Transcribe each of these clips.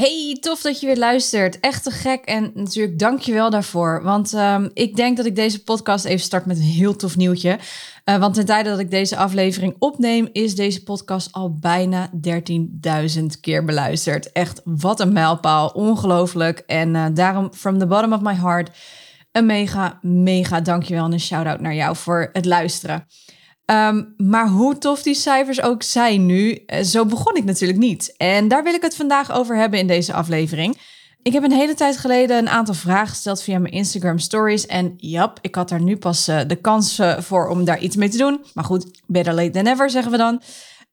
Hey, tof dat je weer luistert. Echt te gek en natuurlijk dank je wel daarvoor. Want ehm, ik denk dat ik deze podcast even start met een heel tof nieuwtje. Uh, want ten tijde dat ik deze aflevering opneem, is deze podcast al bijna 13.000 keer beluisterd. Echt, wat een mijlpaal. Ongelooflijk. En uh, daarom, from the bottom of my heart, een mega, mega dankjewel en een shout-out naar jou voor het luisteren. Ehm, maar hoe tof die cijfers ook zijn nu, eh, zo begon ik natuurlijk niet. En daar wil ik het vandaag over hebben in deze aflevering. Ik heb een hele tijd geleden een aantal vragen gesteld via mijn Instagram stories. En jap, ik had daar nu pas uh, de kans uh, voor om daar iets mee te doen. Maar goed, better late than never, zeggen we dan.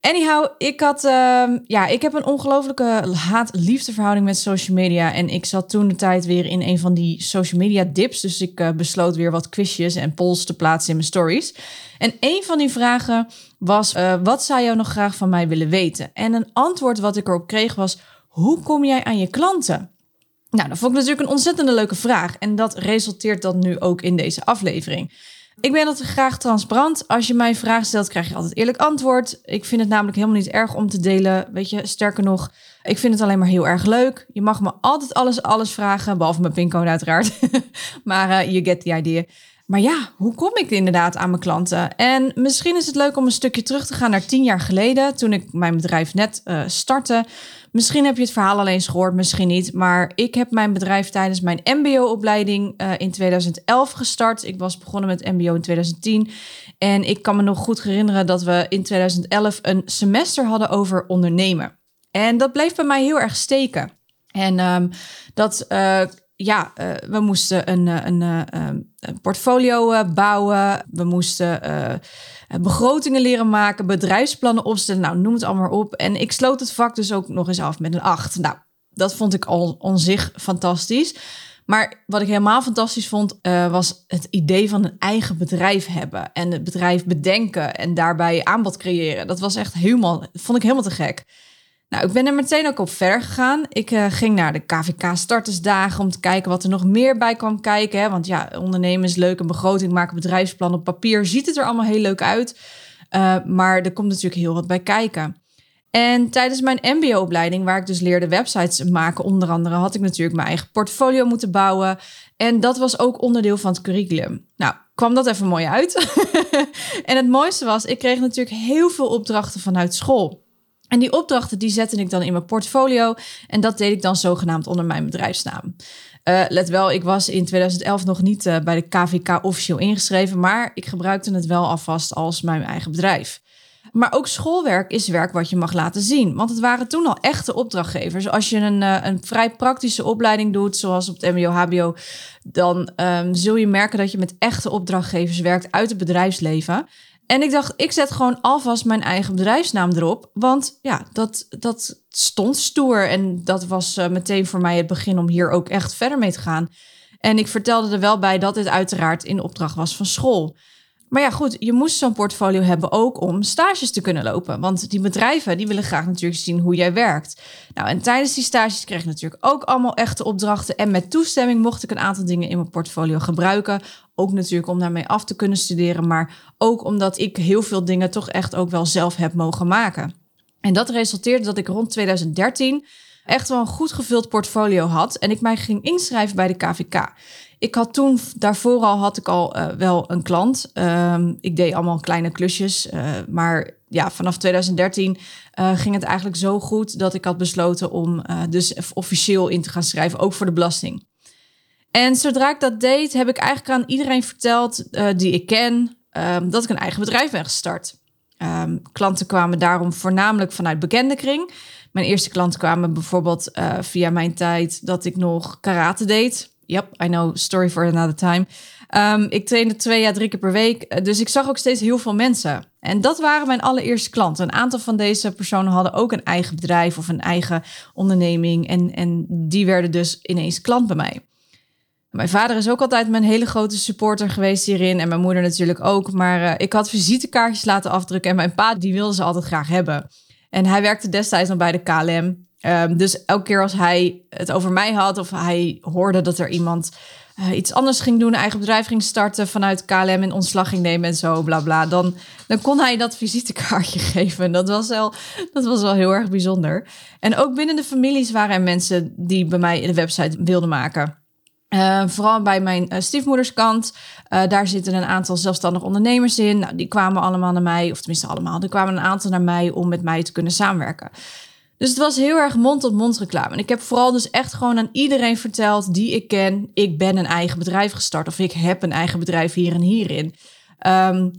Anyhow, ik had, uh, ja, ik heb een ongelofelijke haat-liefdeverhouding met social media. En ik zat toen de tijd weer in een van die social media dips. Dus ik uh, besloot weer wat quizjes en polls te plaatsen in mijn stories. En een van die vragen was, uh, wat zou jou nog graag van mij willen weten? En een antwoord wat ik erop kreeg was, hoe kom jij aan je klanten? Nou, dat vond ik natuurlijk een ontzettende leuke vraag. En dat resulteert dan nu ook in deze aflevering. Ik ben altijd graag transparant. Als je mij vragen stelt, krijg je altijd eerlijk antwoord. Ik vind het namelijk helemaal niet erg om te delen. Weet je, sterker nog, ik vind het alleen maar heel erg leuk. Je mag me altijd alles, alles vragen, behalve mijn pincode uiteraard. maar uh, you get the idea. Maar ja, hoe kom ik inderdaad aan mijn klanten? En misschien is het leuk om een stukje terug te gaan naar tien jaar geleden, toen ik mijn bedrijf net uh, startte. Misschien heb je het verhaal alleen eens gehoord, misschien niet. Maar ik heb mijn bedrijf tijdens mijn MBO-opleiding uh, in 2011 gestart. Ik was begonnen met MBO in 2010. En ik kan me nog goed herinneren dat we in 2011 een semester hadden over ondernemen. En dat bleef bij mij heel erg steken. En um, dat. Uh, ja, uh, we moesten een, een, een, een portfolio bouwen. We moesten begrotingen leren maken, bedrijfsplannen opstellen. Nou, noem het allemaal op. En ik sloot het vak dus ook nog eens af met een 8. Nou, dat vond ik al on zich fantastisch. Maar wat ik helemaal fantastisch vond, was het idee van een eigen bedrijf hebben. En het bedrijf bedenken en daarbij aanbod creëren. Dat was echt helemaal, vond ik helemaal te gek. Nou, ik ben er meteen ook op verder gegaan. Ik uh, ging naar de KVK startersdagen om te kijken wat er nog meer bij kwam kijken. Want ja, ondernemen is leuk, een begroting maken, bedrijfsplan op papier. Ziet het er allemaal heel leuk uit. Uh, maar er komt natuurlijk heel wat bij kijken. En tijdens mijn MBO-opleiding, waar ik dus leerde websites maken, onder andere, had ik natuurlijk mijn eigen portfolio moeten bouwen. En dat was ook onderdeel van het curriculum. Nou, kwam dat even mooi uit. en het mooiste was, ik kreeg natuurlijk heel veel opdrachten vanuit school. En die opdrachten die zette ik dan in mijn portfolio. En dat deed ik dan zogenaamd onder mijn bedrijfsnaam. Uh, let wel, ik was in 2011 nog niet uh, bij de KVK officieel ingeschreven, maar ik gebruikte het wel alvast als mijn eigen bedrijf. Maar ook schoolwerk is werk wat je mag laten zien. Want het waren toen al echte opdrachtgevers. Als je een, uh, een vrij praktische opleiding doet, zoals op het MBO-HBO, dan um, zul je merken dat je met echte opdrachtgevers werkt uit het bedrijfsleven. En ik dacht, ik zet gewoon alvast mijn eigen bedrijfsnaam erop. Want ja, dat, dat stond stoer. En dat was uh, meteen voor mij het begin om hier ook echt verder mee te gaan. En ik vertelde er wel bij dat dit uiteraard in opdracht was van school. Maar ja, goed, je moest zo'n portfolio hebben ook om stages te kunnen lopen. Want die bedrijven die willen graag natuurlijk zien hoe jij werkt. Nou, en tijdens die stages kreeg ik natuurlijk ook allemaal echte opdrachten. En met toestemming mocht ik een aantal dingen in mijn portfolio gebruiken. Ook natuurlijk om daarmee af te kunnen studeren, maar ook omdat ik heel veel dingen toch echt ook wel zelf heb mogen maken. En dat resulteerde dat ik rond 2013 echt wel een goed gevuld portfolio had en ik mij ging inschrijven bij de KVK. Ik had toen, daarvoor al had ik al uh, wel een klant. Um, ik deed allemaal kleine klusjes. Uh, maar ja, vanaf 2013 uh, ging het eigenlijk zo goed dat ik had besloten om dus officieel in te gaan schrijven, ook voor de belasting. En zodra ik dat deed, heb ik eigenlijk aan iedereen verteld die ik ken, um, dat ik een eigen bedrijf ben gestart. Um, klanten kwamen daarom voornamelijk vanuit bekende kring. Mijn eerste klanten kwamen bijvoorbeeld via mijn tijd dat ik nog karate deed. Yep, I know, story for another time. Um, ik trainde twee à drie keer per week. Dus ik zag ook steeds heel veel mensen. En dat waren mijn allereerste klanten. Een aantal van deze personen hadden ook een eigen bedrijf of een eigen onderneming. En, en die werden dus ineens klant bij mij. Mijn vader is ook altijd mijn hele grote supporter geweest hierin. En mijn moeder natuurlijk ook. Maar uh, ik had visitekaartjes laten afdrukken. En mijn pa, die wilde ze altijd graag hebben. En hij werkte destijds nog bij de KLM. Um, dus elke keer als hij het over mij had of hij hoorde dat er iemand uh, iets anders ging doen, eigen bedrijf ging starten vanuit KLM en ontslag ging nemen en zo, bla bla, dan, dan kon hij dat visitekaartje geven. Dat was, wel, dat was wel heel erg bijzonder. En ook binnen de families waren er mensen die bij mij de website wilden maken. Uh, vooral bij mijn uh, stiefmoederskant. Daar zitten een aantal zelfstandig ondernemers in. Nou, die kwamen allemaal naar mij, of tenminste allemaal. Er kwamen een aantal naar mij om met mij te kunnen samenwerken. Dus het was heel erg mond-tot-mond reclame. En ik heb vooral dus echt gewoon aan iedereen verteld die ik ken. Ik ben een eigen bedrijf gestart. Of ik heb een eigen bedrijf hier en hierin. Um,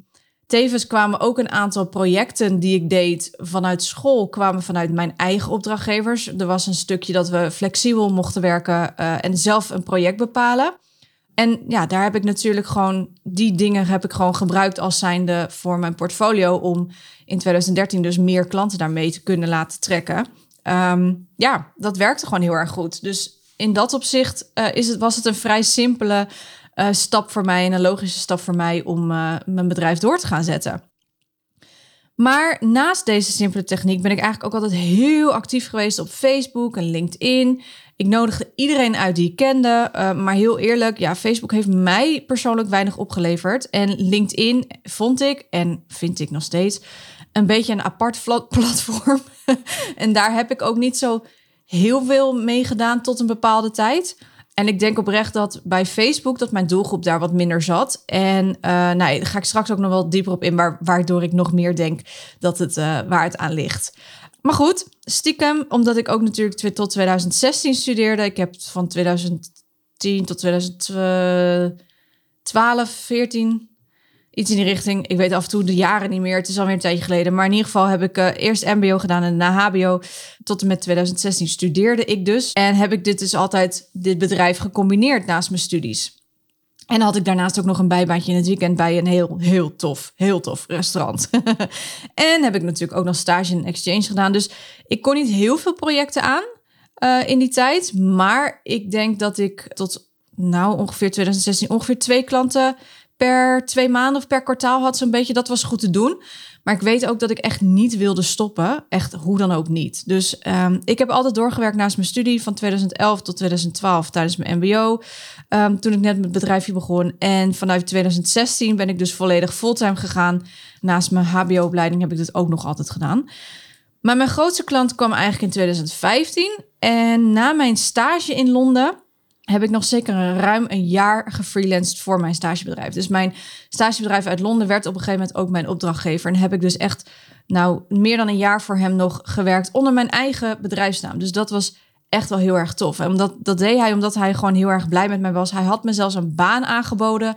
tevens kwamen ook een aantal projecten die ik deed vanuit school. Kwamen vanuit mijn eigen opdrachtgevers. Er was een stukje dat we flexibel mochten werken. Uh, en zelf een project bepalen. En ja, daar heb ik natuurlijk gewoon die dingen heb ik gewoon gebruikt als zijnde voor mijn portfolio om in 2013 dus meer klanten daarmee te kunnen laten trekken. Um, ja, dat werkte gewoon heel erg goed. Dus in dat opzicht uh, is het, was het een vrij simpele uh, stap voor mij en een logische stap voor mij om uh, mijn bedrijf door te gaan zetten. Maar naast deze simpele techniek ben ik eigenlijk ook altijd heel actief geweest op Facebook en LinkedIn. Ik nodigde iedereen uit die ik kende. Uh, maar heel eerlijk, ja, Facebook heeft mij persoonlijk weinig opgeleverd. En LinkedIn vond ik, en vind ik nog steeds, een beetje een apart platform. en daar heb ik ook niet zo heel veel mee gedaan tot een bepaalde tijd. En ik denk oprecht dat bij Facebook dat mijn doelgroep daar wat minder zat. En uh, nou, daar ga ik straks ook nog wel dieper op in, waar, waardoor ik nog meer denk dat het uh, waar het aan ligt. Maar goed, stiekem, omdat ik ook natuurlijk tot 2016 studeerde. Ik heb van 2010 tot 2012, 14, iets in die richting. Ik weet af en toe de jaren niet meer. Het is alweer een tijdje geleden. Maar in ieder geval heb ik uh, eerst MBO gedaan en na HBO. Tot en met 2016 studeerde ik dus. En heb ik dit dus altijd, dit bedrijf gecombineerd naast mijn studies. En had ik daarnaast ook nog een bijbaantje in het weekend bij een heel, heel tof, heel tof restaurant. en heb ik natuurlijk ook nog stage en exchange gedaan. Dus ik kon niet heel veel projecten aan uh, in die tijd. Maar ik denk dat ik tot nou ongeveer 2016 ongeveer twee klanten per twee maanden of per kwartaal had zo'n beetje. Dat was goed te doen. Maar ik weet ook dat ik echt niet wilde stoppen. Echt hoe dan ook niet. Dus um, ik heb altijd doorgewerkt naast mijn studie van 2011 tot 2012 tijdens mijn MBO. Um, toen ik net met het bedrijfje begon. En vanuit 2016 ben ik dus volledig fulltime gegaan. Naast mijn HBO-opleiding heb ik dit ook nog altijd gedaan. Maar mijn grootste klant kwam eigenlijk in 2015. En na mijn stage in Londen heb ik nog zeker ruim een jaar gefreelanced voor mijn stagebedrijf. Dus mijn stagebedrijf uit Londen werd op een gegeven moment ook mijn opdrachtgever. En heb ik dus echt nou meer dan een jaar voor hem nog gewerkt onder mijn eigen bedrijfsnaam. Dus dat was echt wel heel erg tof. En omdat, dat deed hij omdat hij gewoon heel erg blij met mij was. Hij had me zelfs een baan aangeboden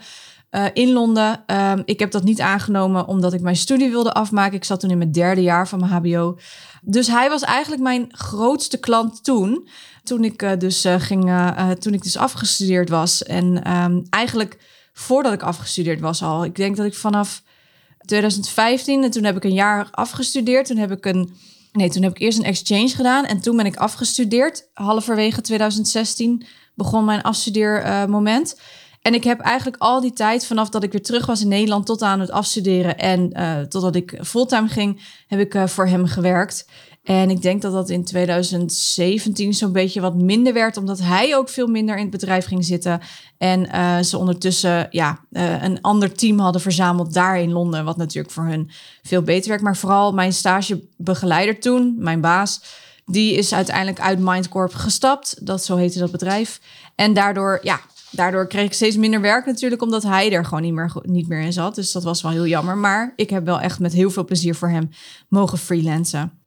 uh, in Londen. Uh, ik heb dat niet aangenomen omdat ik mijn studie wilde afmaken. Ik zat toen in mijn derde jaar van mijn HBO. Dus hij was eigenlijk mijn grootste klant toen. Toen ik uh, dus uh, ging, toen ik dus afgestudeerd was. En um, eigenlijk voordat ik afgestudeerd was al. Ik denk dat ik vanaf 2015 en toen heb ik een jaar afgestudeerd. Toen heb ik een Nee, toen heb ik eerst een exchange gedaan en toen ben ik afgestudeerd. Halverwege 2016 begon mijn afstudeermoment. En ik heb eigenlijk al die tijd, vanaf dat ik weer terug was in Nederland tot aan het afstuderen en totdat ik fulltime ging, heb ik voor hem gewerkt. En ik denk dat dat in 2017 zo'n beetje wat minder werd, omdat hij ook veel minder in het bedrijf ging zitten. En uh, ze ondertussen ja, uh, een ander team hadden verzameld daar in Londen, wat natuurlijk voor hun veel beter werkt. Maar vooral mijn stagebegeleider toen, mijn baas, die is uiteindelijk uit Mindcorp gestapt. Dat zo heette dat bedrijf. En daardoor, ja, daardoor kreeg ik steeds minder werk natuurlijk, omdat hij er gewoon niet meer, niet meer in zat. Dus dat was wel heel jammer. Maar ik heb wel echt met heel veel plezier voor hem mogen freelancen.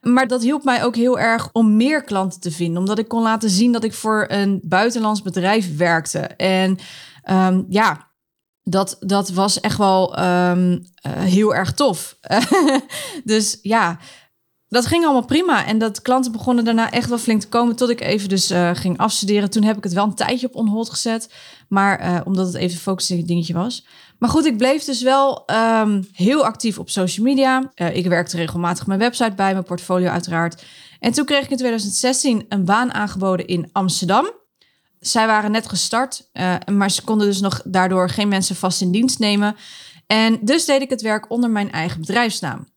Maar dat hielp mij ook heel erg om meer klanten te vinden. Omdat ik kon laten zien dat ik voor een buitenlands bedrijf werkte. En um, ja, dat, dat was echt wel um, uh, heel erg tof. dus ja, dat ging allemaal prima. En dat klanten begonnen daarna echt wel flink te komen. Tot ik even dus uh, ging afstuderen. Toen heb ik het wel een tijdje op onhold gezet. Maar uh, omdat het even een focus dingetje was. Maar goed, ik bleef dus wel um, heel actief op social media. Uh, ik werkte regelmatig mijn website bij, mijn portfolio uiteraard. En toen kreeg ik in 2016 een baan aangeboden in Amsterdam. Zij waren net gestart, maar ze konden dus nog daardoor geen mensen vast in dienst nemen. En dus deed ik het werk onder mijn eigen bedrijfsnaam.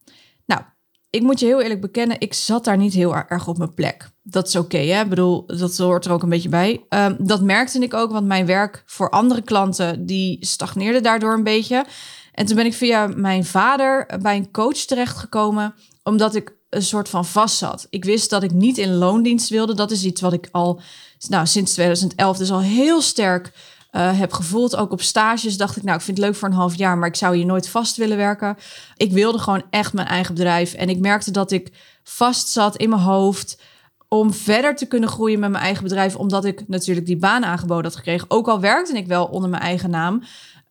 Ik moet je heel eerlijk bekennen, ik zat daar niet heel erg op mijn plek. Dat is oké, hè? Ik bedoel, dat hoort er ook een beetje bij. Um, dat merkte ik ook, want mijn werk voor andere klanten, die stagneerde daardoor een beetje. En toen ben ik via mijn vader bij een coach terechtgekomen, omdat ik een soort van vast zat. Ik wist dat ik niet in loondienst wilde. Dat is iets wat ik al nou, sinds 2011 dus al heel sterk uh, heb gevoeld. Ook op stages dacht ik, nou, ik vind het leuk voor een half jaar, maar ik zou hier nooit vast willen werken. Ik wilde gewoon echt mijn eigen bedrijf. En ik merkte dat ik vast zat in mijn hoofd om verder te kunnen groeien met mijn eigen bedrijf, omdat ik natuurlijk die baan aangeboden had gekregen. Ook al werkte ik wel onder mijn eigen naam.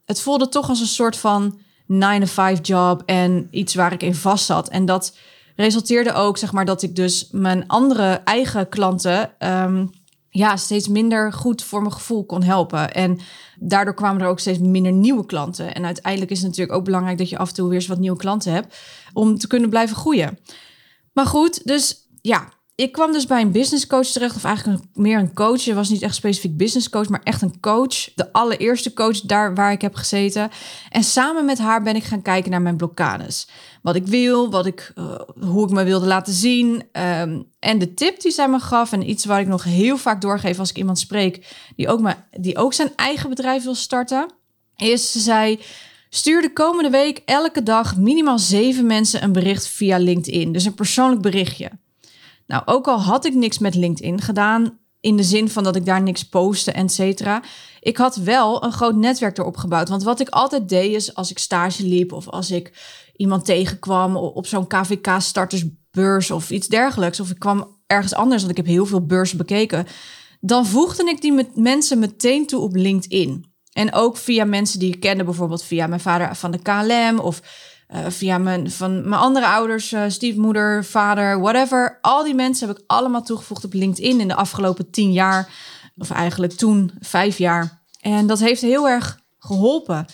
Het voelde toch als een soort van 9-to-5 job en iets waar ik in vast zat. En dat resulteerde ook, zeg maar, dat ik dus mijn andere eigen klanten um, ja, steeds minder goed voor mijn gevoel kon helpen. En daardoor kwamen er ook steeds minder nieuwe klanten. En uiteindelijk is het natuurlijk ook belangrijk dat je af en toe weer eens wat nieuwe klanten hebt om te kunnen blijven groeien. Maar goed, dus ja, ik kwam dus bij een business coach terecht, of eigenlijk meer een coach. Het was niet echt specifiek business coach, maar echt een coach. De allereerste coach daar waar ik heb gezeten. En samen met haar ben ik gaan kijken naar mijn blokkades. Wat ik wil, wat ik, uh, hoe ik me wilde laten zien. Um, en de tip die zij me gaf, en iets waar ik nog heel vaak doorgeef als ik iemand spreek die ook, maar, die ook zijn eigen bedrijf wil starten, is ze zei. Stuur de komende week elke dag minimaal zeven mensen een bericht via LinkedIn. Dus een persoonlijk berichtje. Nou, ook al had ik niks met LinkedIn gedaan, in de zin van dat ik daar niks postte, et cetera. Ik had wel een groot netwerk erop gebouwd. Want wat ik altijd deed is, als ik stage liep of als ik iemand tegenkwam op zo'n KVK-startersbeurs of iets dergelijks, of ik kwam ergens anders, want ik heb heel veel beurzen bekeken, dan voegde ik die mensen meteen toe op LinkedIn. En ook via mensen die ik kende, bijvoorbeeld via mijn vader van de KLM of uh, via mijn, van mijn andere ouders, uh, stiefmoeder, vader, whatever. Al die mensen heb ik allemaal toegevoegd op LinkedIn in de afgelopen tien jaar. Of eigenlijk toen vijf jaar. En dat heeft heel erg geholpen.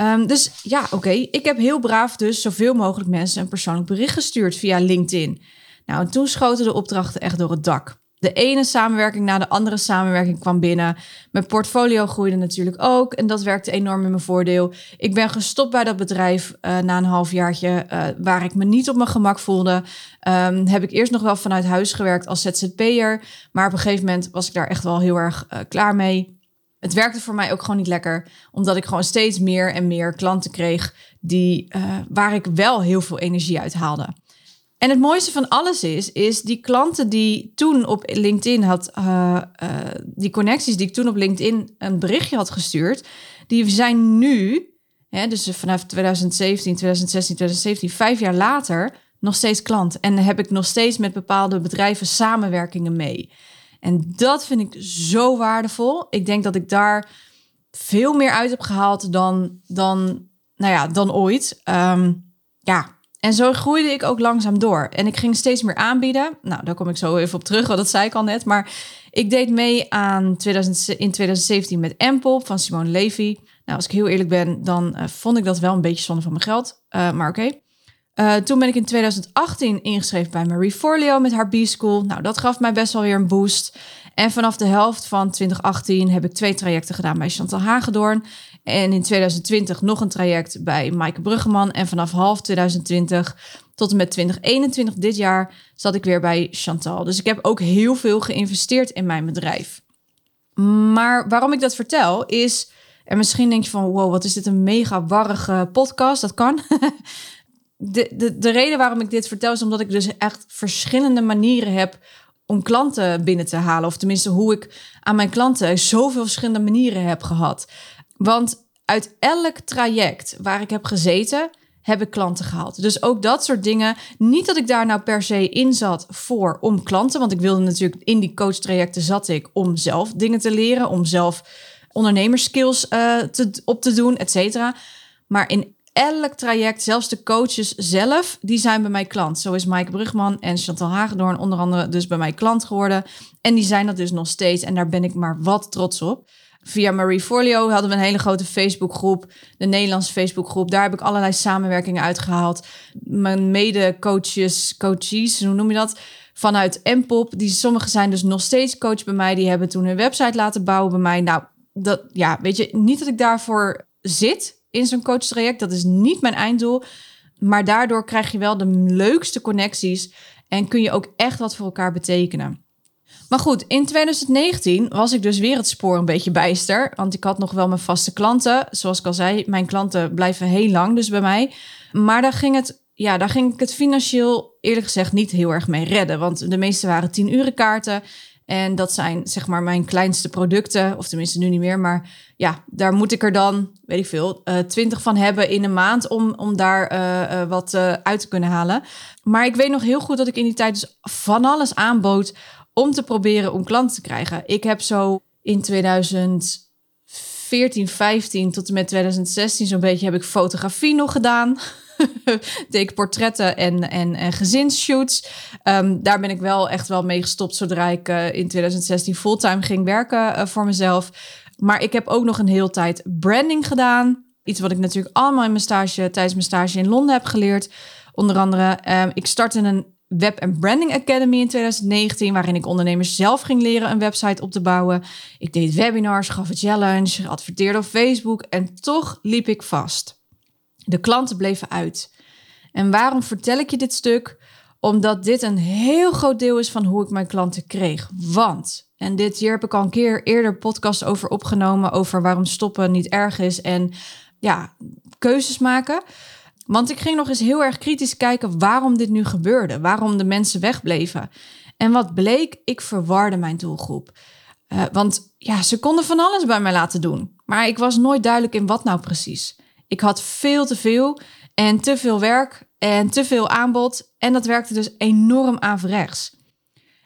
Um, dus ja, oké. Ik heb heel braaf dus zoveel mogelijk mensen een persoonlijk bericht gestuurd via LinkedIn. Nou, en toen schoten de opdrachten echt door het dak de ene samenwerking na de andere samenwerking kwam binnen. Mijn portfolio groeide natuurlijk ook en dat werkte enorm in mijn voordeel. Ik ben gestopt bij dat bedrijf uh, na een halfjaartje uh, waar ik me niet op mijn gemak voelde. Um, heb ik eerst nog wel vanuit huis gewerkt als ZZP'er, maar op een gegeven moment was ik daar echt wel heel erg uh, klaar mee. Het werkte voor mij ook gewoon niet lekker, omdat ik gewoon steeds meer en meer klanten kreeg die, waar ik wel heel veel energie uit haalde. En het mooiste van alles is, is die klanten die toen op LinkedIn had, uh, uh, die connecties die ik toen op LinkedIn een berichtje had gestuurd, die zijn nu, hè, dus vanaf 2017, 2016, 2017, vijf jaar later, nog steeds klant. En heb ik nog steeds met bepaalde bedrijven samenwerkingen mee. En dat vind ik zo waardevol. Ik denk dat ik daar veel meer uit heb gehaald dan, dan, nou ja, dan ooit. Um, ja, en zo groeide ik ook langzaam door. En ik ging steeds meer aanbieden. Nou, daar kom ik zo even op terug, want dat zei ik al net. Maar ik deed mee aan 2000, in 2017 met Empop van Simone Levy. Nou, als ik heel eerlijk ben, dan uh, vond ik dat wel een beetje zonde van mijn geld. Uh, maar oké. Uh, toen ben ik in 2018 ingeschreven bij Marie Forleo met haar B-School. Nou, dat gaf mij best wel weer een boost. En vanaf de helft van 2018 heb ik twee trajecten gedaan bij Chantal Hagedoorn. En in 2020 nog een traject bij Maaike Bruggeman. En vanaf half 2020 tot en met 2021 dit jaar zat ik weer bij Chantal. Dus ik heb ook heel veel geïnvesteerd in mijn bedrijf. Maar waarom ik dat vertel is... En misschien denk je van, wow, wat is dit een mega warrige podcast? Dat kan. de, de, de reden waarom ik dit vertel is omdat ik dus echt verschillende manieren heb om klanten binnen te halen. Of tenminste, hoe ik aan mijn klanten zoveel verschillende manieren heb gehad. Want uit elk traject waar ik heb gezeten, heb ik klanten gehaald. Dus ook dat soort dingen. Niet dat ik daar nou per se in zat voor om klanten. Want ik wilde natuurlijk in die coach trajecten zat ik om zelf dingen te leren. Om zelf ondernemerskills uh, te, op te doen, et cetera. Maar in elk traject, zelfs de coaches zelf, die zijn bij mij klant. Zo is Mike Brugman en Chantal Hagedorn onder andere dus bij mij klant geworden. En die zijn dat dus nog steeds. En daar ben ik maar wat trots op. Via Marie Folio hadden we een hele grote Facebookgroep, de Nederlandse Facebookgroep. Daar heb ik allerlei samenwerkingen uitgehaald. Mijn mede-coaches, coaches, hoe noem je dat? Vanuit Mpop, die sommigen zijn dus nog steeds coach bij mij. Die hebben toen een website laten bouwen bij mij. Nou, dat ja, weet je, niet dat ik daarvoor zit in zo'n coachtraject. Dat is niet mijn einddoel. Maar daardoor krijg je wel de leukste connecties en kun je ook echt wat voor elkaar betekenen. Maar goed, in 2019 was ik dus weer het spoor een beetje bijster. Want ik had nog wel mijn vaste klanten. Zoals ik al zei, mijn klanten blijven heel lang dus bij mij. Maar daar ging, het, ja, daar ging ik het financieel eerlijk gezegd niet heel erg mee redden. Want de meeste waren 10 uren kaarten. En dat zijn zeg maar mijn kleinste producten, of tenminste nu niet meer. Maar ja, daar moet ik er dan, weet ik veel, uh, eh, 20 van hebben in een maand om, om daar uh, uh, wat uit te kunnen halen. Maar ik weet nog heel goed dat ik in die tijd dus van alles aanbood om te proberen om klanten te krijgen. Ik heb zo in 2014, 15 tot en met 2016 zo'n beetje heb ik fotografie nog gedaan. deed portretten en, en, en gezinsshoots. Um, daar ben ik wel echt wel mee gestopt zodra ik uh, in 2016 fulltime ging werken uh, voor mezelf. Maar ik heb ook nog een heel tijd branding gedaan. Iets wat ik natuurlijk allemaal in mijn stage, tijdens mijn stage in Londen heb geleerd. Onder andere, um, ik startte een Web and Branding Academy in 2019, waarin ik ondernemers zelf ging leren een website op te bouwen. Ik deed webinars, gaf een challenge, adverteerde op Facebook en toch liep ik vast. De klanten bleven uit. En waarom vertel ik je dit stuk? Omdat dit een heel groot deel is van hoe ik mijn klanten kreeg. Want, en dit hier heb ik al een keer eerder podcast over opgenomen, over waarom stoppen niet erg is en ja, keuzes maken. Want ik ging nog eens heel erg kritisch kijken waarom dit nu gebeurde, waarom de mensen wegbleven. En wat bleek, ik verwarde mijn doelgroep. Uh, want ja, ze konden van alles bij mij laten doen, maar ik was nooit duidelijk in wat nou precies. Ik had veel te veel en te veel werk en te veel aanbod en dat werkte dus enorm averechts.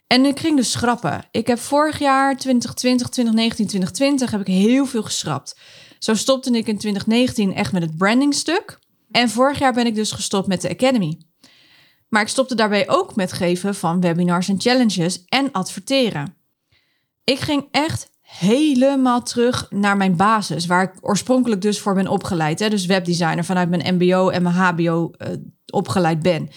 En ik ging dus schrappen. Ik heb vorig jaar 2020, 2019, 2020 heb ik heel veel geschrapt. Zo stopte ik in 2019 echt met het brandingstuk. En vorig jaar ben ik dus gestopt met de Academy. Maar ik stopte daarbij ook met geven van webinars en challenges en adverteren. Ik ging echt helemaal terug naar mijn basis, waar ik oorspronkelijk dus voor ben opgeleid. Hè? Dus webdesigner vanuit mijn MBO en mijn HBO uh, opgeleid ben.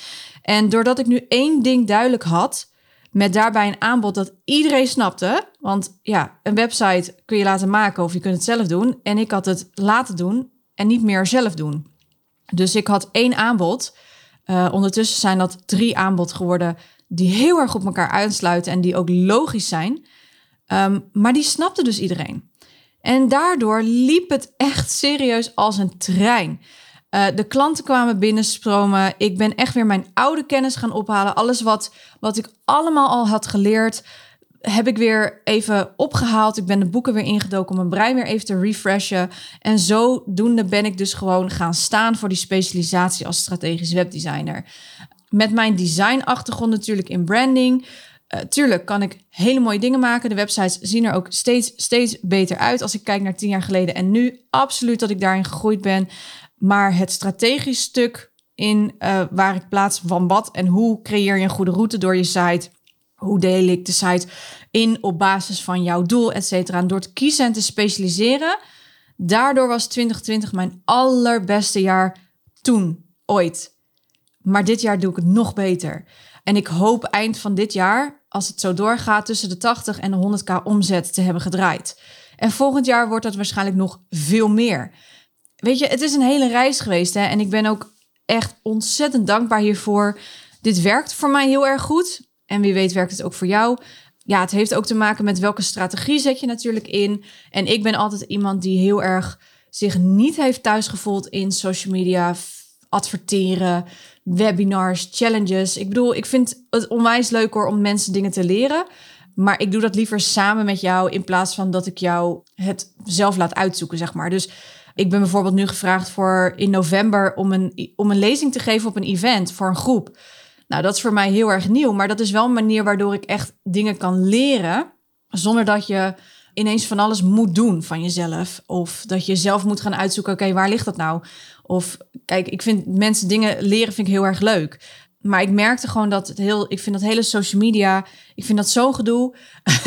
En doordat ik nu één ding duidelijk had, met daarbij een aanbod dat iedereen snapte. Want ja, een website kun je laten maken of je kunt het zelf doen. En ik had het laten doen en niet meer zelf doen. Dus ik had één aanbod. Uh, ondertussen zijn dat drie aanbod geworden die heel erg op elkaar aansluiten en die ook logisch zijn. Um, maar die snapte dus iedereen. En daardoor liep het echt serieus als een trein. Uh, de klanten kwamen binnenstromen. Ik ben echt weer mijn oude kennis gaan ophalen. Alles wat, wat ik allemaal al had geleerd, heb ik weer even opgehaald. Ik ben de boeken weer ingedoken om mijn brein weer even te refreshen. En zodoende ben ik dus gewoon gaan staan voor die specialisatie als strategisch webdesigner. Met mijn designachtergrond natuurlijk in branding. Uh, tuurlijk kan ik hele mooie dingen maken. De websites zien er ook steeds, steeds beter uit als ik kijk naar tien jaar geleden en nu. Absoluut dat ik daarin gegroeid ben. Maar het strategisch stuk in uh, waar ik plaats van wat en hoe creëer je een goede route door je site hoe deel ik de site in op basis van jouw doel, et cetera. En door te kiezen en te specialiseren, daardoor was 2020 mijn allerbeste jaar toen, ooit. Maar dit jaar doe ik het nog beter. En ik hoop eind van dit jaar, als het zo doorgaat, tussen de 80 en de 100k omzet te hebben gedraaid. En volgend jaar wordt dat waarschijnlijk nog veel meer. Weet je, het is een hele reis geweest hè? en ik ben ook echt ontzettend dankbaar hiervoor. Dit werkt voor mij heel erg goed. En wie weet werkt het ook voor jou. Ja, het heeft ook te maken met welke strategie zet je natuurlijk in. En ik ben altijd iemand die heel erg zich niet heeft thuisgevoeld in social media, adverteren, webinars, challenges. Ik bedoel, ik vind het onwijs leuk hoor om mensen dingen te leren. Maar ik doe dat liever samen met jou in plaats van dat ik jou het zelf laat uitzoeken, zeg maar. Dus ik ben bijvoorbeeld nu gevraagd voor in november om een, om een lezing te geven op een event voor een groep. Nou, dat is voor mij heel erg nieuw, maar dat is wel een manier waardoor ik echt dingen kan leren zonder dat je ineens van alles moet doen van jezelf. Of dat je zelf moet gaan uitzoeken, oké, waar ligt dat nou? Of kijk, ik vind mensen dingen leren vind ik heel erg leuk. Maar ik merkte gewoon dat het heel, ik vind dat hele social media, ik vind dat zo'n gedoe.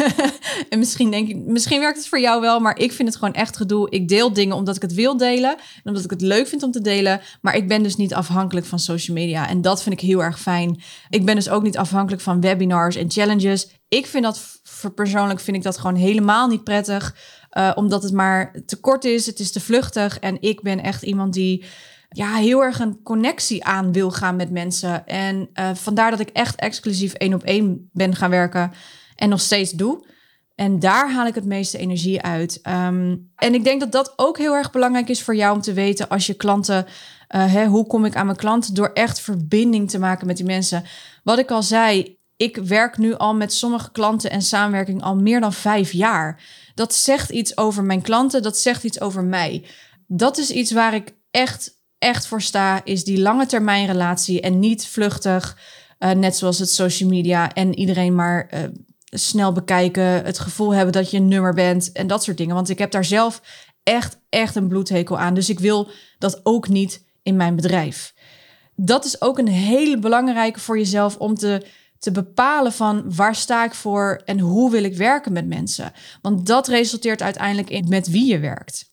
en misschien denk ik, misschien werkt het voor jou wel, maar ik vind het gewoon echt gedoe. Ik deel dingen omdat ik het wil delen en omdat ik het leuk vind om te delen. Maar ik ben dus niet afhankelijk van social media en dat vind ik heel erg fijn. Ik ben dus ook niet afhankelijk van webinars en challenges. Ik vind dat, voor persoonlijk vind ik dat gewoon helemaal niet prettig. Uh, omdat het maar te kort is, het is te vluchtig en ik ben echt iemand die ja, heel erg een connectie aan wil gaan met mensen. En uh, vandaar dat ik echt exclusief één op één ben gaan werken en nog steeds doe. En daar haal ik het meeste energie uit. Um, en ik denk dat dat ook heel erg belangrijk is voor jou om te weten als je klanten. Uh, hè, hoe kom ik aan mijn klanten? Door echt verbinding te maken met die mensen. Wat ik al zei, ik werk nu al met sommige klanten en samenwerking al meer dan vijf jaar. Dat zegt iets over mijn klanten, dat zegt iets over mij. Dat is iets waar ik echt echt voor sta, is die lange termijn relatie en niet vluchtig, uh, net zoals het social media en iedereen maar uh, snel bekijken, het gevoel hebben dat je een nummer bent en dat soort dingen. Want ik heb daar zelf echt, echt een bloedhekel aan. Dus ik wil dat ook niet in mijn bedrijf. Dat is ook een hele belangrijke voor jezelf om te, te bepalen van waar sta ik voor en hoe wil ik werken met mensen. Want dat resulteert uiteindelijk in met wie je werkt.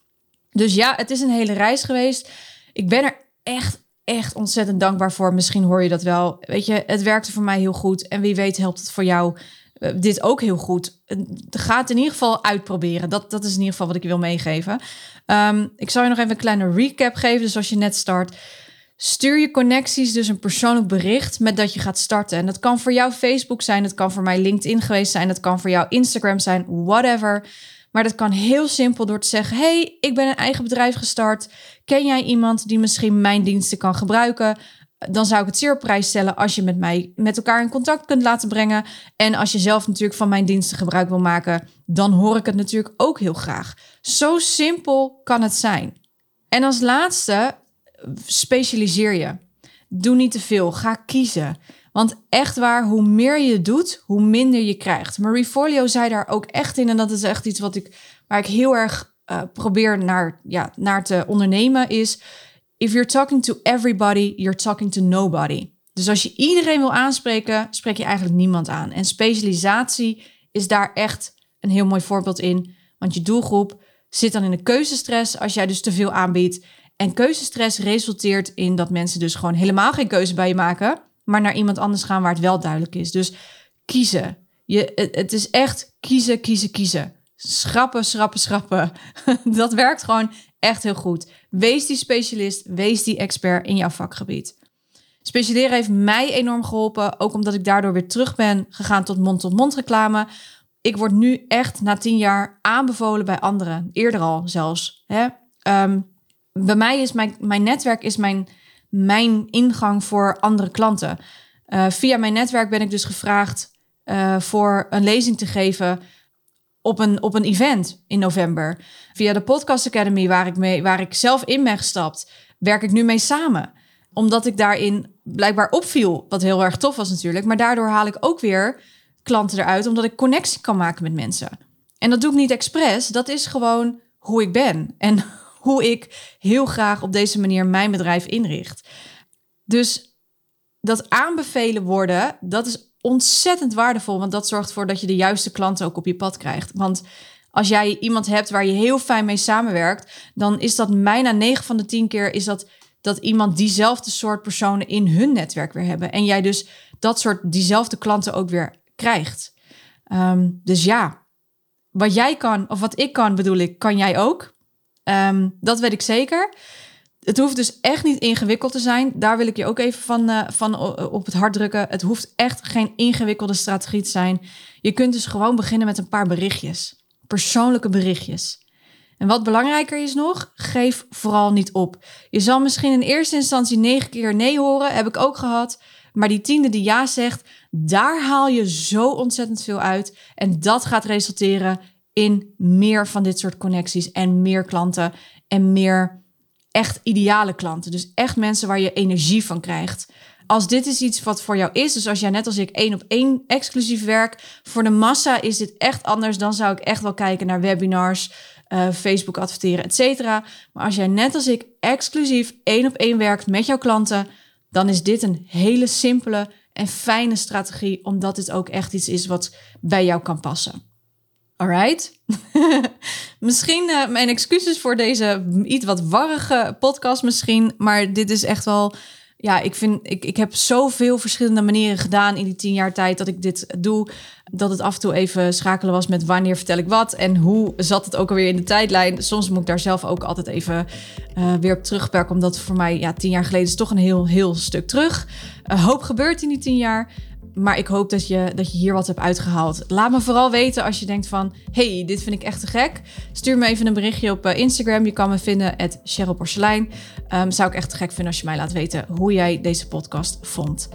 Dus ja, het is een hele reis geweest ik ben er echt, echt ontzettend dankbaar voor. Misschien hoor je dat wel. Weet je, het werkte voor mij heel goed. En wie weet helpt het voor jou uh, dit ook heel goed. Ga het in ieder geval uitproberen. Dat, dat is in ieder geval wat ik wil meegeven. Um, ik zal je nog even een kleine recap geven. Dus als je net start... Stuur je connecties dus een persoonlijk bericht met dat je gaat starten. En dat kan voor jou Facebook zijn, dat kan voor mij LinkedIn geweest zijn, dat kan voor jou Instagram zijn, whatever. Maar dat kan heel simpel door te zeggen: hey, ik ben een eigen bedrijf gestart. Ken jij iemand die misschien mijn diensten kan gebruiken? Dan zou ik het zeer op prijs stellen als je met mij met elkaar in contact kunt laten brengen. En als je zelf natuurlijk van mijn diensten gebruik wil maken, dan hoor ik het natuurlijk ook heel graag. Zo simpel kan het zijn. En als laatste, specialiseer je. Doe niet te veel. Ga kiezen. Want echt waar, hoe meer je doet, hoe minder je krijgt. Marie Folio zei daar ook echt in. En dat is echt iets wat ik, waar ik heel erg uh, probeer naar, ja, naar te ondernemen. Is if you're talking to everybody, you're talking to nobody. Dus als je iedereen wil aanspreken, spreek je eigenlijk niemand aan. En specialisatie is daar echt een heel mooi voorbeeld in. Want je doelgroep zit dan in de keuzestress als jij dus te veel aanbiedt. En keuzestress resulteert in dat mensen dus gewoon helemaal geen keuze bij je maken maar naar iemand anders gaan waar het wel duidelijk is. Dus kiezen. Je, het, is echt kiezen, kiezen, kiezen. Schrappen, schrappen, schrappen. Dat werkt gewoon echt heel goed. Wees die specialist, wees die expert in jouw vakgebied. Specialeren heeft mij enorm geholpen, ook omdat ik daardoor weer terug ben gegaan tot mond-tot-mond reclame. Ik word nu echt na tien jaar aanbevolen bij anderen, eerder al zelfs. Hè? Ehm, bij mij is mijn, mijn netwerk is mijn mijn ingang voor andere klanten. Uh, via mijn netwerk ben ik dus gevraagd uh, voor een lezing te geven op een, op een event in november. Via de Podcast Academy, waar ik, mee, waar ik zelf in ben gestapt, werk ik nu mee samen. Omdat ik daarin blijkbaar opviel, wat heel erg tof was natuurlijk. Maar daardoor haal ik ook weer klanten eruit, omdat ik connectie kan maken met mensen. En dat doe ik niet expres, dat is gewoon hoe ik ben. En hoe ik heel graag op deze manier mijn bedrijf inricht. Dus dat aanbevelen worden, dat is ontzettend waardevol, want dat zorgt ervoor dat je de juiste klanten ook op je pad krijgt. Want als jij iemand hebt waar je heel fijn mee samenwerkt, dan is dat bijna 9 van de 10 keer is dat dat iemand diezelfde soort personen in hun netwerk weer hebben. En jij dus dat soort diezelfde klanten ook weer krijgt. Um, dus ja, wat jij kan, of wat ik kan bedoel ik, kan jij ook. Um, dat weet ik zeker. Het hoeft dus echt niet ingewikkeld te zijn. Daar wil ik je ook even van, uh, van op het hart drukken. Het hoeft echt geen ingewikkelde strategie te zijn. Je kunt dus gewoon beginnen met een paar berichtjes. Persoonlijke berichtjes. En wat belangrijker is nog, geef vooral niet op. Je zal misschien in eerste instantie negen keer nee horen, heb ik ook gehad. Maar die tiende die ja zegt, daar haal je zo ontzettend veel uit. En dat gaat resulteren in meer van dit soort connecties en meer klanten en meer echt ideale klanten. Dus echt mensen waar je energie van krijgt. als dit is iets wat voor jou is, dus als jij net als ik één op één exclusief werk, voor de massa is dit echt anders. Dan zou ik echt wel kijken naar webinars, uh, Facebook adverteren, et cetera. Maar als jij net als ik exclusief één op één werkt met jouw klanten, dan is dit een hele simpele en fijne strategie, omdat dit ook echt iets is wat bij jou kan passen. Alright. misschien uh, mijn excuses voor deze iets wat warrige podcast misschien, maar dit is echt wel ja, ik vind, ik, ik heb zoveel verschillende manieren gedaan in die tien jaar tijd dat ik dit doe. Dat het af en toe even schakelen was met wanneer vertel ik wat en hoe zat het ook alweer in de tijdlijn. Soms moet ik daar zelf ook altijd even uh, weer op terugwerken, omdat voor mij, ja, tien jaar geleden is toch een heel, heel stuk terug. Uh, hoop gebeurt in die tien jaar. Maar ik hoop dat je, dat je hier wat hebt uitgehaald. Laat me vooral weten als je denkt van... hey, dit vind ik echt te gek. Stuur me even een berichtje op uh, Instagram. Je kan me vinden, at Cheryl. Um, zou ik echt te gek vinden als je mij laat weten... hoe jij deze podcast vond.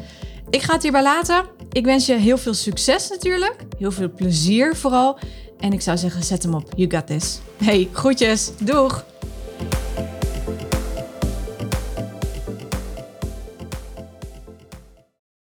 Ik ga het hierbij laten. Ik wens je heel veel succes natuurlijk. Heel veel plezier vooral. En ik zou zeggen, zet hem op. You got this. Hey, groetjes. Doeg!